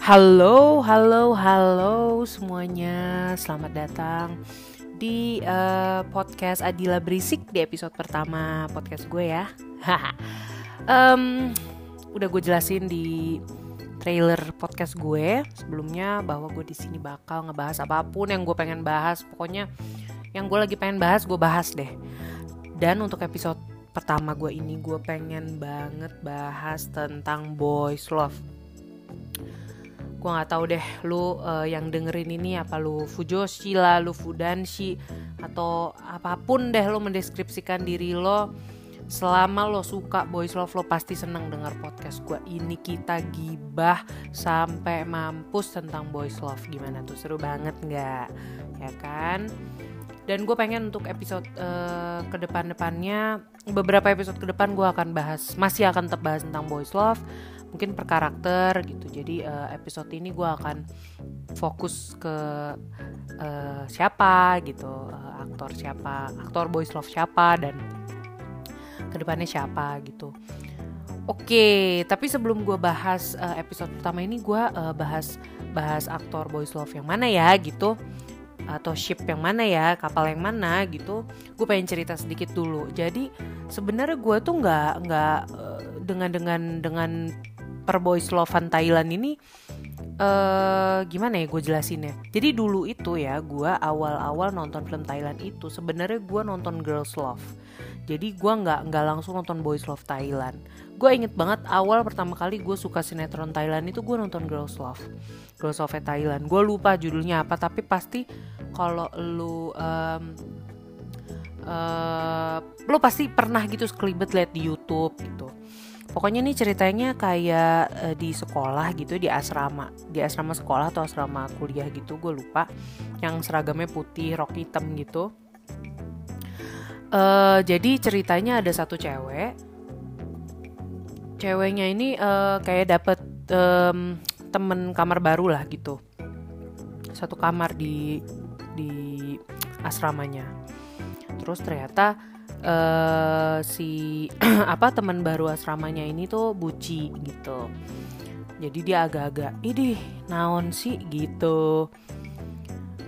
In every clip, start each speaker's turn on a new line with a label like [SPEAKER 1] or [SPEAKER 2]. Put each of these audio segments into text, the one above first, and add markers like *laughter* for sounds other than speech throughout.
[SPEAKER 1] Halo, halo, halo semuanya. Selamat datang di uh, podcast Adila Berisik di episode pertama podcast gue ya. um, udah gue jelasin di trailer podcast gue sebelumnya bahwa gue di sini bakal ngebahas apa pun yang gue pengen bahas. Pokoknya yang gue lagi pengen bahas gue bahas deh. Dan untuk episode pertama gue ini gue pengen banget bahas tentang boys love gue nggak tahu deh lu uh, yang dengerin ini apa lu fujoshi lah lu fudanshi atau apa pun deh lu mendeskripsikan diri lo. Selama lo suka boys love lo pasti seneng denger podcast gue ini kita gibah sampai mampus tentang boys love. Gimana tuh seru banget nggak? Ya kan? Dan gue pengen untuk episode uh, ke depan-depannya beberapa episode ke depan gue akan bahas masih akan tetap bahas tentang boys love mungkin per karakter gitu. Jadi uh, episode ini gue akan fokus ke uh, siapa gitu uh, aktor siapa aktor boys love siapa dan ke depannya siapa gitu. Oke, tapi sebelum gue bahas uh, episode pertama ini gue uh, bahas bahas aktor boys love yang mana ya gitu atau ship yang mana ya kapal yang mana gitu. Gue pengen cerita sedikit dulu. Jadi sebenarnya gue tuh nggak nggak dengan dengan dengan per boys love Thailand ini uh, gimana ya gue jelasinnya? Jadi dulu itu ya gue awal-awal nonton film Thailand itu sebenarnya gue nonton girls love. Jadi gue nggak nggak langsung nonton boys love Thailand. Gue inget banget awal pertama kali gue suka sinetron Thailand itu gue nonton girls love. Girls love Thailand. Gue lupa judulnya apa tapi pasti kalau lu um, uh, lu pasti pernah gitu sekelibet liat di YouTube gitu pokoknya nih ceritanya kayak uh, di sekolah gitu di asrama. Di asrama sekolah atau asrama kuliah gitu gue lupa. Yang seragamnya putih rok hitam gitu. Uh, jadi ceritanya ada satu cewek. Ceweknya ini uh, kayak dapet um, temen kamar baru lah gitu. Satu kamar di di asramanya. Terus ternyata uh, si *clears throat* apa teman baru asramanya ini tuh buci gitu. Jadi dia agak-agak ini naon sih? Gitu.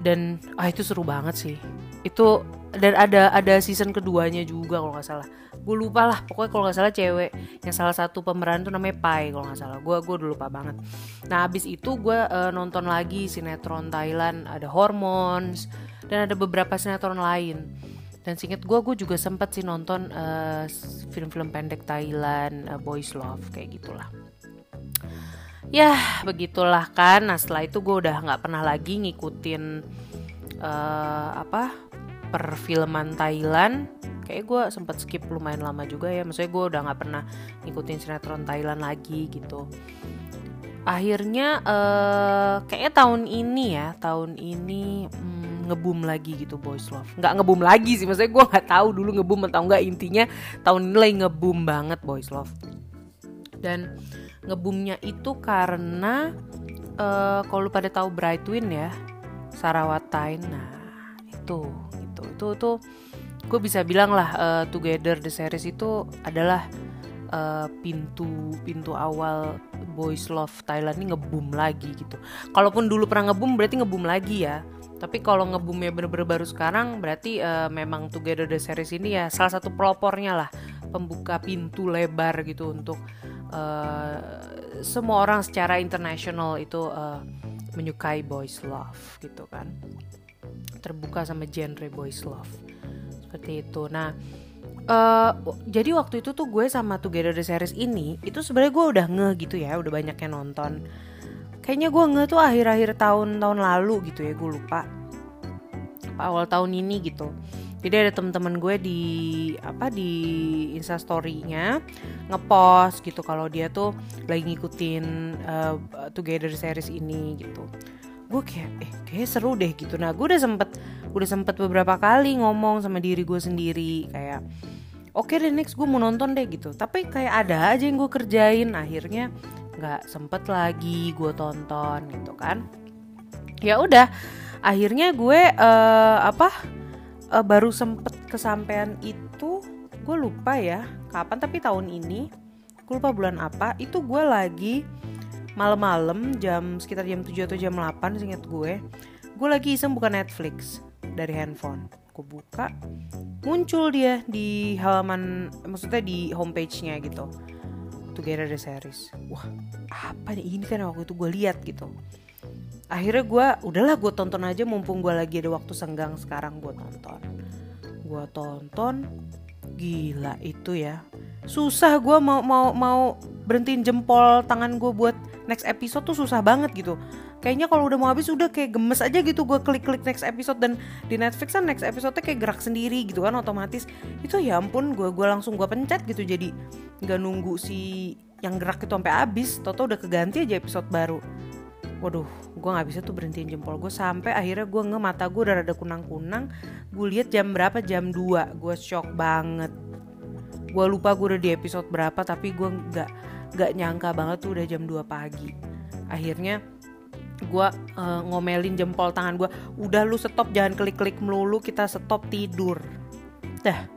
[SPEAKER 1] Dan ah itu seru banget sih. Itu dan ada ada season keduanya juga kalau nggak salah. Gue lupa lah pokoknya kalau nggak salah cewek yang salah satu pemeran tuh namanya Pai kalau nggak salah. Gue gue udah lupa banget. Nah abis itu gue uh, nonton lagi sinetron Thailand ada Hormones dan ada beberapa sinetron lain dan singkat gue gue juga sempet sih nonton eh, film-film pendek Thailand uh, Boys Love kayak gitulah. Ya begitulah kan. Nah setelah itu gue udah nggak pernah lagi ngikutin uh, apa perfilman Thailand. Kayak gue sempet skip lumayan lama juga ya. Maksudnya gue udah nggak pernah ngikutin sinetron Thailand lagi gitu. Akhirnya uh, kayaknya tahun ini ya tahun ini hmm, ngebum lagi gitu boys love. Nggak ngebum lagi sih maksudnya gue nggak tahu dulu ngebum atau nggak. Intinya tahun ini lagi ngebum banget boys love. Dan ngebumnya itu karena uh, kalau pada tahu Brightwin ya Sarawatain. Nah itu itu itu itu gue bisa bilang lah uh, Together the series itu adalah uh, pintu pintu awal boys love Thailand ini ngebum lagi gitu. Kalaupun dulu pernah ngebum berarti ngebum lagi ya tapi kalau ngebumnya bener-bener baru sekarang berarti uh, memang Together the Series ini ya salah satu pelopornya lah. Pembuka pintu lebar gitu untuk uh, semua orang secara internasional itu uh, menyukai boys love gitu kan. Terbuka sama genre boys love. Seperti itu. Nah uh, jadi waktu itu tuh gue sama Together the Series ini itu sebenarnya gue udah ngeh gitu ya udah banyak yang nonton kayaknya gue nggak tuh akhir-akhir tahun-tahun lalu gitu ya gue lupa. Awal tahun ini gitu. Jadi ada teman-teman gue di apa di instastorynya ngepost gitu kalau dia tuh lagi ngikutin uh, Together series ini gitu. Gue kayak eh kayak seru deh gitu. Nah gue udah sempet udah sempet beberapa kali ngomong sama diri gue sendiri kayak oke okay deh next gue mau nonton deh gitu. Tapi kayak ada aja yang gue kerjain. Akhirnya nggak sempet lagi gue tonton gitu kan. Ya udah akhirnya gue uh, apa uh, baru sempet kesampaian itu gue lupa ya kapan tapi tahun ini gue lupa bulan apa itu gue lagi malam-malam jam sekitar jam 7 atau jam 8 seinget gue gue lagi iseng buka Netflix dari handphone. Gue buka muncul dia di halaman maksudnya di homepage-nya gitu Together the series. Wah apa nih? Ini kan waktu itu gue lihat gitu. Akhirnya gue udahlah gue tonton aja mumpung gue lagi ada waktu senggang sekarang gue tonton. Gue tonton gila itu ya. Susah gue mau mau mau berhentiin jempol tangan gue buat next episode tuh susah banget gitu. Kayaknya kalau udah mau habis udah kayak gemes aja gitu gue klik-klik next episode dan di Netflix kan next episode kayak gerak sendiri gitu kan otomatis. Itu ya ampun gue gue langsung gue pencet gitu jadi nggak nunggu si yang gerak itu sampai habis. Toto udah keganti aja episode baru. Waduh gue nggak bisa tuh berhentiin jempol gue sampai akhirnya gue nge mata gue udah rada kunang-kunang. Gue lihat jam berapa? Jam 2 gue shock banget. Gue lupa gue udah di episode berapa tapi gue nggak nggak nyangka banget tuh udah jam 2 pagi. Akhirnya gue uh, ngomelin jempol tangan gue udah lu stop jangan klik-klik melulu kita stop tidur. Dah.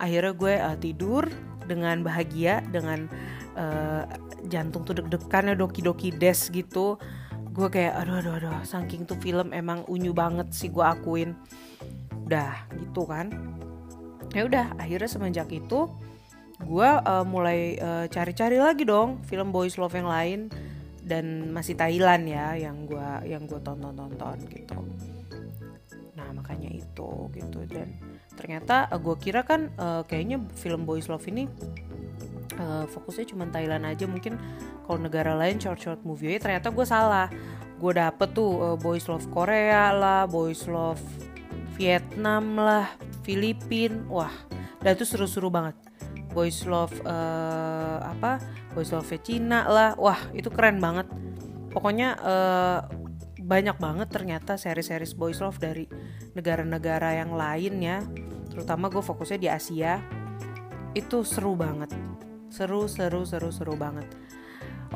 [SPEAKER 1] Akhirnya gue uh, tidur dengan bahagia dengan uh, jantung tuh deg-degan ya doki-doki des gitu. Gue kayak aduh aduh aduh saking tuh film emang unyu banget sih gue akuin. Udah gitu kan. Ya udah akhirnya semenjak itu gue uh, mulai eh, cari-cari lagi dong film boys love yang lain. Dan masih Thailand ya yang gue yang gue tonton tonton gitu. Nah makanya itu gitu. Dan ternyata uh, eh, gue kira kan uh, kayaknya film boys love ini uh, fokusnya cuma Thailand aja. Mungkin kalau negara lain short short movie ternyata gue salah. Gue dapet tuh uh, boys love Korea lah boys love Vietnam lah Filipin. Wah dan itu seru-seru banget. Boys Love uh, apa? Boys Love Cina lah. Wah itu keren banget. Pokoknya uh, banyak banget ternyata seri-series Boys Love dari negara-negara yang lain ya. Terutama gue fokusnya di Asia. Itu seru banget. Seru seru seru seru banget.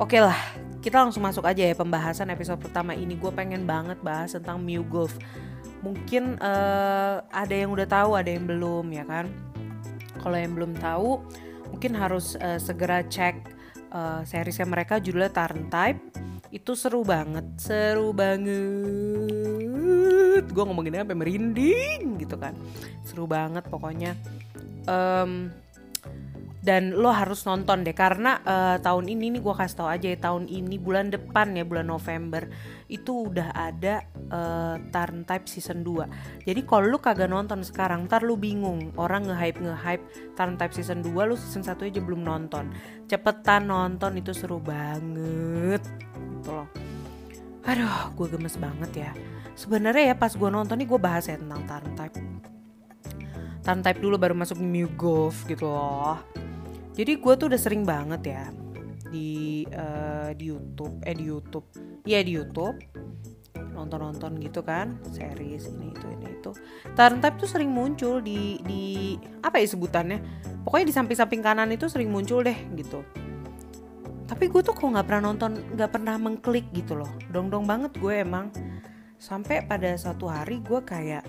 [SPEAKER 1] Oke lah, kita langsung masuk aja ya pembahasan episode pertama ini. Gue pengen banget bahas tentang Mew Golf. Mungkin uh, ada yang udah tahu, ada yang belum ya kan? Kalau yang belum tahu mungkin harus uh, segera cek uh, seriesnya mereka. Judulnya Tarn Type itu seru banget seru banget. Gue ngomonginnya sampai merinding gitu kan. Seru banget pokoknya. Um, dan lo harus nonton deh karena uh, tahun ini nih gue kasih tau aja ya tahun ini bulan depan ya bulan November itu udah ada uh, Tarn Type season 2 jadi kalau lu kagak nonton sekarang ntar lu bingung orang nge-hype nge-hype Tarn Type season 2 lu season 1 aja belum nonton. Cepetan nonton itu seru banget gitu loh. Aduh gue gemes banget ya. Sebenarnya ya pas gue nonton nih gue bahas ya tentang Tarn Type. Tarn Type dulu baru masuk New Golf gitu loh. Jadi gue tuh udah sering banget ya di uh, di YouTube eh di YouTube. Ya di YouTube. Nonton-nonton gitu kan series ini itu ini itu. Tarn Type tuh sering muncul di di apa ya sebutannya? Pokoknya di samping-samping kanan itu sering muncul deh gitu tapi gue tuh kok nggak pernah nonton nggak pernah mengklik gitu loh. Dong dong banget gue emang. Sampai pada suatu hari gue kayak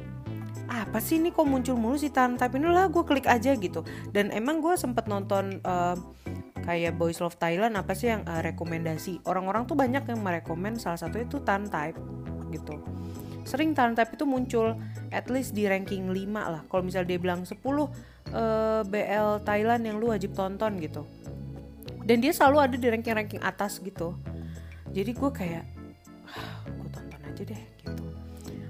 [SPEAKER 1] apa sih ini kok muncul mulu si Tarn Type ini lah gue klik aja gitu. Dan emang gue sempet nonton uh, kayak Boys Love Thailand apa sih yang uh, rekomendasi. Orang-orang tuh banyak yang merekomend salah satu itu Tan Type gitu. Sering Tan Type itu muncul at least di ranking 5 lah. Kalau misal dia bilang 10 uh, BL Thailand yang lu wajib tonton gitu dan dia selalu ada di ranking-ranking atas gitu. Jadi gue kayak gue tonton aja deh gitu.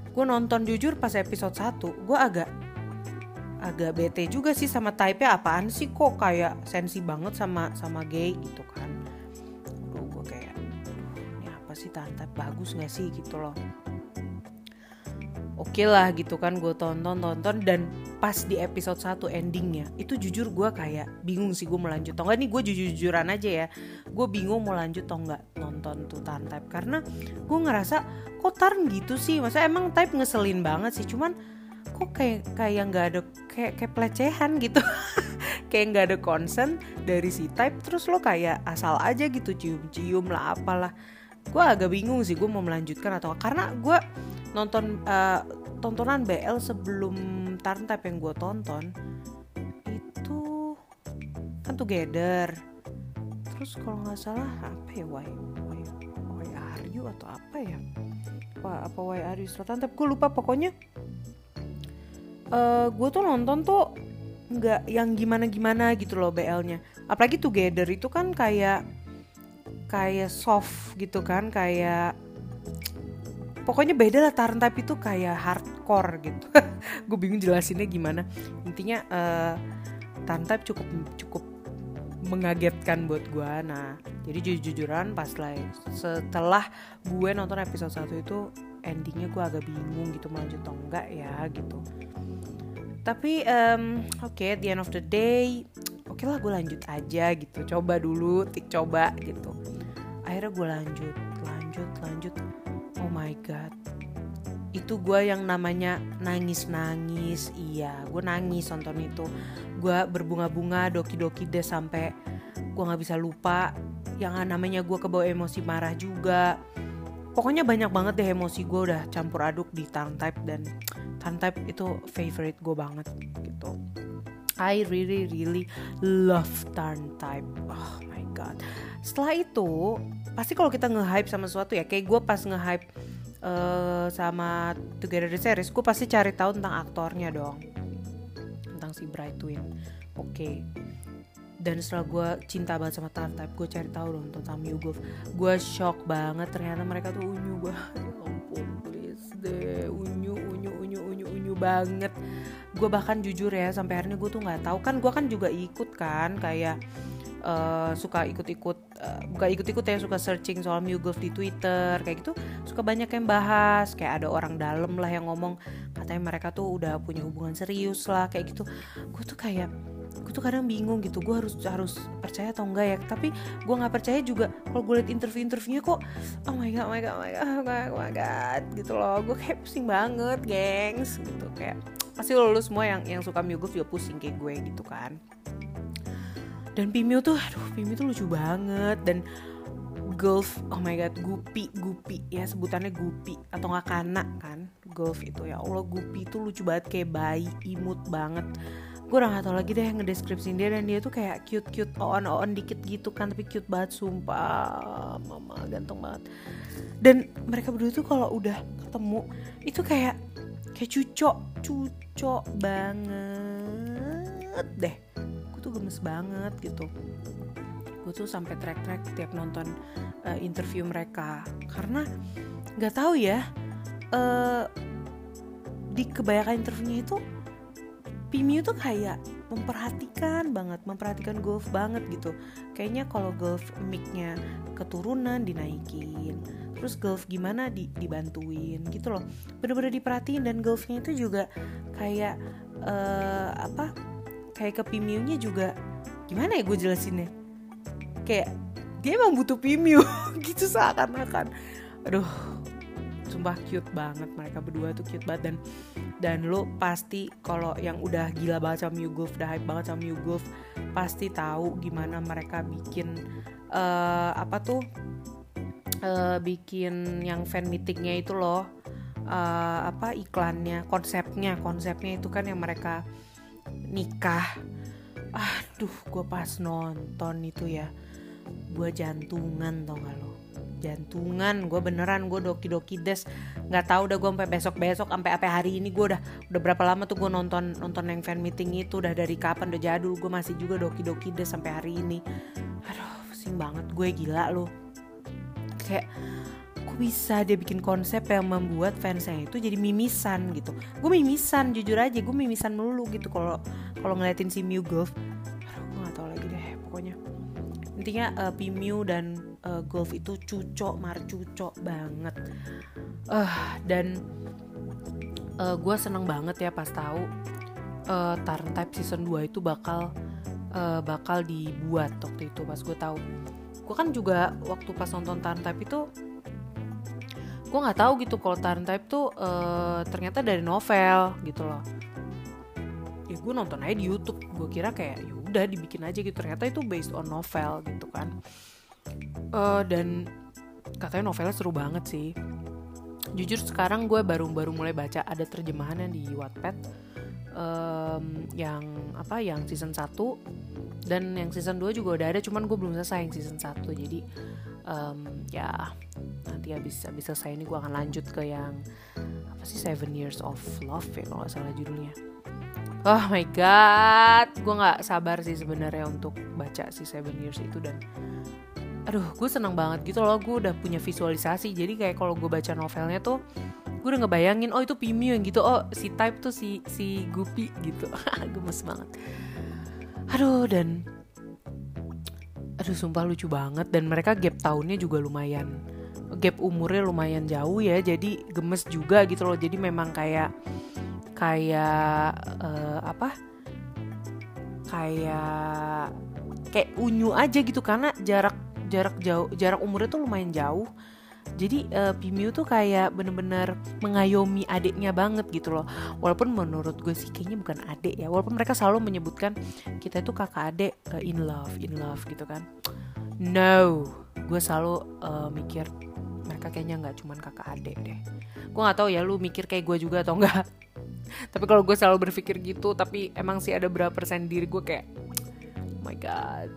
[SPEAKER 1] Gue nonton jujur pas episode 1 gue agak agak bete juga sih sama type-nya. Apaan sih kok kayak sensi banget sama sama gay gitu kan? Aduh gue kayak ini apa sih tante? Bagus gak sih? Gitu loh. Oke okay lah gitu kan gue tonton tonton dan pas di episode 1 endingnya itu jujur gue kayak bingung sih gue mau lanjut atau enggak nih gue jujur-jujuran aja ya. Gue bingung mau lanjut atau enggak nonton tuh Tarn Type. Karena gue ngerasa kok Tarn gitu sih? Masa emang Type ngeselin banget sih. Cuman kok kayak kayak nggak ada kayak kayak pelecehan gitu. *laughs* Kayak nggak ada concern dari si Type. Terus lo kayak asal aja gitu cium-cium lah apalah. Gue agak bingung sih gue mau melanjutkan atau karena gue nonton uh, tontonan BL sebelum Tarn Type yang gue tonton itu kan Together. Terus kalau nggak salah apa ya? Why, why atau apa ya? Apa apa Why Are You Still Tantep gue lupa pokoknya. Uh, gue tuh nonton tuh nggak yang gimana gimana gitu loh BL-nya apalagi Together itu kan kayak kayak soft gitu kan kayak pokoknya beda lah Tarn Type itu kayak hardcore gitu. *laughs* Gue bingung jelasinnya gimana. Intinya uh, Tarn Type cukup cukup mengagetkan buat gue nah jadi jujur-jujuran pas lah setelah gue nonton episode 1 itu endingnya gue agak bingung gitu melanjut atau enggak ya gitu. Tapi um, oke okay, at the end of the day oke okay lah gue lanjut aja gitu. Coba dulu tik coba gitu. Akhirnya gue lanjut lanjut lanjut my god. Itu gue yang namanya nangis nangis iya gue nangis nonton itu. Gue berbunga-bunga doki-doki deh sampai gue nggak bisa lupa. Yang namanya gue kebawa emosi marah juga. Pokoknya banyak banget deh emosi gue udah campur aduk di Tarn Type dan Tarn Type itu favorite gue banget gitu. I really really love Tarn Type. Oh my god. Setelah itu pasti kalau kita nge-hype sama sesuatu ya kayak gue pas nge-hype uh, sama Together the Series gue pasti cari tahu tentang aktornya dong. Tentang si Bright Twin. Oke. Okay. dan setelah gue cinta banget sama Tarn Type gue cari tahu dong tentang Mugov gue shock banget ternyata mereka tuh unyu banget. Ya ampun please deh. Unyu unyu unyu unyu unyu banget. Gue bahkan jujur ya sampai hari ini gue tuh nggak tahu. Kan gue kan juga ikut kan kayak uh, suka ikut-ikut uh, bukan ikut-ikut ya suka searching soal Mugov di Twitter kayak gitu. Suka banyak yang bahas kayak ada orang dalam lah yang ngomong katanya mereka tuh udah punya hubungan serius lah kayak gitu. Gue tuh kayak gue tuh kadang bingung gitu gue harus harus percaya atau enggak ya? Tapi gue nggak percaya juga kalau gue liat interview interviewnya kok oh my god oh my god oh my god oh my god, oh my god gitu loh. Gue kayak pusing banget gengs gitu. Kayak pasti lo, lo semua yang yang suka Mugov juga pusing kayak gue gitu kan dan Pimio tuh aduh Pimio tuh lucu banget dan Golf, oh my god, Gupi, Gupi ya sebutannya Gupi atau nggak Kana kan, Golf itu ya Allah Gupi itu lucu banget kayak bayi imut banget. Gue udah gak tau lagi deh ngedeskripsiin dia dan dia tuh kayak cute cute on on dikit gitu kan tapi cute banget sumpah mama ganteng banget. Dan mereka berdua tuh kalau udah ketemu itu kayak kayak cucok cucok banget deh tuh gemes banget gitu gue tuh sampai track-track tiap nonton uh, interview mereka karena nggak tahu ya uh, di kebanyakan interviewnya itu Pimiu tuh kayak memperhatikan banget, memperhatikan golf banget gitu. Kayaknya kalau golf micnya keturunan dinaikin, terus golf gimana di, dibantuin gitu loh. Bener-bener diperhatiin dan golfnya itu juga kayak uh, apa? Kayak ke Pimiunya juga gimana ya gue jelasinnya? Kayak dia emang butuh Pimiu *laughs* gitu seakan-akan. Aduh sumpah cute banget mereka berdua tuh cute banget. Dan dan lo pasti kalau yang udah gila banget sama Mugolf udah hype banget sama Mugolf pasti tahu gimana mereka bikin uh, apa tuh? Uh, bikin yang fan meetingnya itu loh. Uh, apa iklannya konsepnya konsepnya itu kan yang mereka nikah. Aduh gue pas nonton itu ya. Gue jantungan tau gak lo? Jantungan gue beneran gue doki doki des. Nggak tahu udah gue sampai besok besok sampai apa hari ini gue udah udah berapa lama tuh gue nonton nonton yang fan meeting itu. Udah dari kapan udah jadul gue masih juga doki doki des sampai hari ini. Aduh pusing banget gue gila lo. Kayak bisa dia bikin konsep yang membuat fansnya itu jadi mimisan gitu. Gue mimisan jujur aja gue mimisan melulu gitu kalau kalau ngeliatin si Mew Golf aduh gue gak tau lagi deh pokoknya. Intinya uh, Pimiu dan uh, Golf itu cucok marcucok banget. Uh, dan uh, gue seneng banget ya pas tahu uh, Tarn Type season 2 itu bakal uh, bakal dibuat waktu itu pas gue tahu. Gue kan juga waktu pas nonton Tarn Type itu gue nggak tahu gitu kalau Tarn Type tuh uh, ternyata dari novel gitu loh. Ya gue nonton aja di YouTube. Gue kira kayak ya udah dibikin aja gitu. Ternyata itu based on novel gitu kan. Uh, dan katanya novelnya seru banget sih. Jujur sekarang gue baru baru mulai baca ada terjemahannya di Wattpad um, yang apa yang season 1 dan yang season 2 juga udah ada cuman gue belum selesai yang season 1 jadi um, ya nanti habis habis selesai ini gue akan lanjut ke yang apa sih Seven Years of Love ya kalau nggak salah judulnya. Oh my god gue nggak sabar sih sebenarnya untuk baca si Seven Years itu dan aduh gue seneng banget gitu loh gue udah punya visualisasi. Jadi kayak kalau gue baca novelnya tuh gue udah ngebayangin oh itu Pimio yang gitu oh si Type tuh si si Guppy gitu. *laughs* Gemes banget. Aduh dan aduh sumpah lucu banget. Dan mereka gap tahunnya juga lumayan gap umurnya lumayan jauh ya. Jadi gemes juga gitu loh. Jadi memang kayak kayak uh, apa? Kayak kayak unyu aja gitu. Karena jarak jarak jauh jarak umurnya tuh lumayan jauh jadi uh, Pimiu tuh kayak bener-bener mengayomi adiknya banget gitu loh. Walaupun menurut gue sih kayaknya bukan adik ya. Walaupun mereka selalu menyebutkan kita itu kakak adik uh, in love in love gitu kan. No gue selalu uh, mikir mereka kayaknya nggak cuman kakak adik deh. Gue nggak tahu ya lu mikir kayak gue juga atau enggak *laughs* tapi kalau gue selalu berpikir gitu tapi emang sih ada berapa persen diri gue kayak oh my god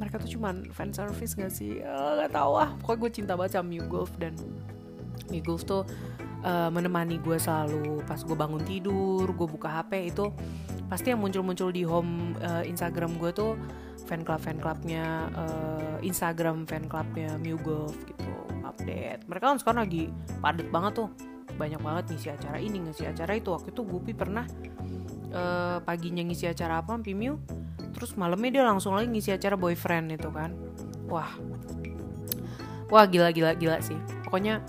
[SPEAKER 1] mereka tuh cuman fan service gak sih? Uh, gak tau ah. Pokoknya gue cinta banget sama Golf dan Mew Golf tuh uh, menemani gue selalu. Pas gue bangun tidur gue buka HP itu pasti yang muncul-muncul di home uh, Instagram gue tuh fan club fan clubnya uh, Instagram fan clubnya Mew Golf gitu. Update. Mereka kan sekarang lagi padet banget tuh. Banyak banget ngisi acara ini ngisi acara itu. Waktu itu Gupi pernah uh, paginya ngisi acara apa Mew terus malamnya dia langsung lagi ngisi acara boyfriend itu kan. Wah. Wah gila gila gila sih. Pokoknya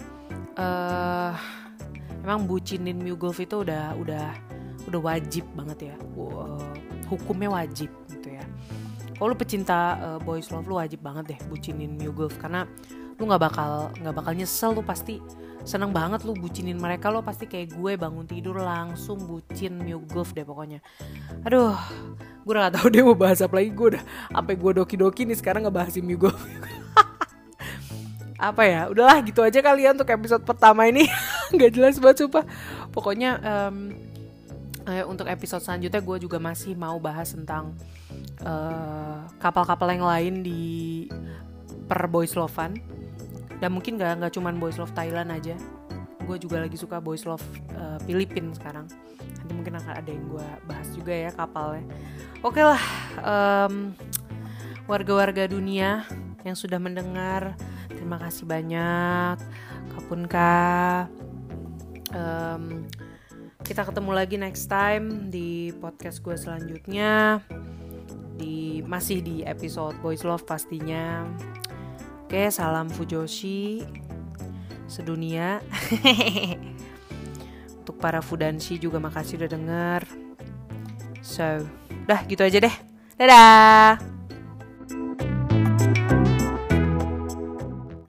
[SPEAKER 1] uh, emang bucinin Mew Golf itu udah udah udah wajib banget ya. Hukumnya wajib gitu ya. Kalau lu pecinta uh, boys love lu wajib banget deh bucinin Mew Golf karena lu nggak bakal nggak bakal nyesel lu pasti seneng banget lu bucinin mereka lo pasti kayak gue bangun tidur langsung bucin Mew Golf deh pokoknya. Aduh gue udah gak tau *laughs* dia mau bahas apa lagi gue udah sampai gue doki doki nih sekarang ngebahas Mew Golf *laughs* apa ya udahlah gitu aja kalian untuk episode pertama ini. *laughs* Nggak jelas banget sumpah. Pokoknya um, eh, untuk episode selanjutnya gue juga masih mau bahas tentang kapal-kapal uh, yang lain di per Boys Lovan dan mungkin gak nggak cuman Boys Love Thailand aja. Gue juga lagi suka Boys Love uh, Filipin sekarang. Nanti mungkin akan ada yang gue bahas juga ya kapalnya. Oke lah um, warga-warga dunia yang sudah mendengar terima kasih banyak. Kapunka um, kita ketemu lagi next time di podcast gue selanjutnya. Di masih di episode Boys Love pastinya Oke, salam Fujoshi sedunia. *laughs* Untuk para Fudanshi juga makasih udah denger. So, udah gitu aja deh. Dadah.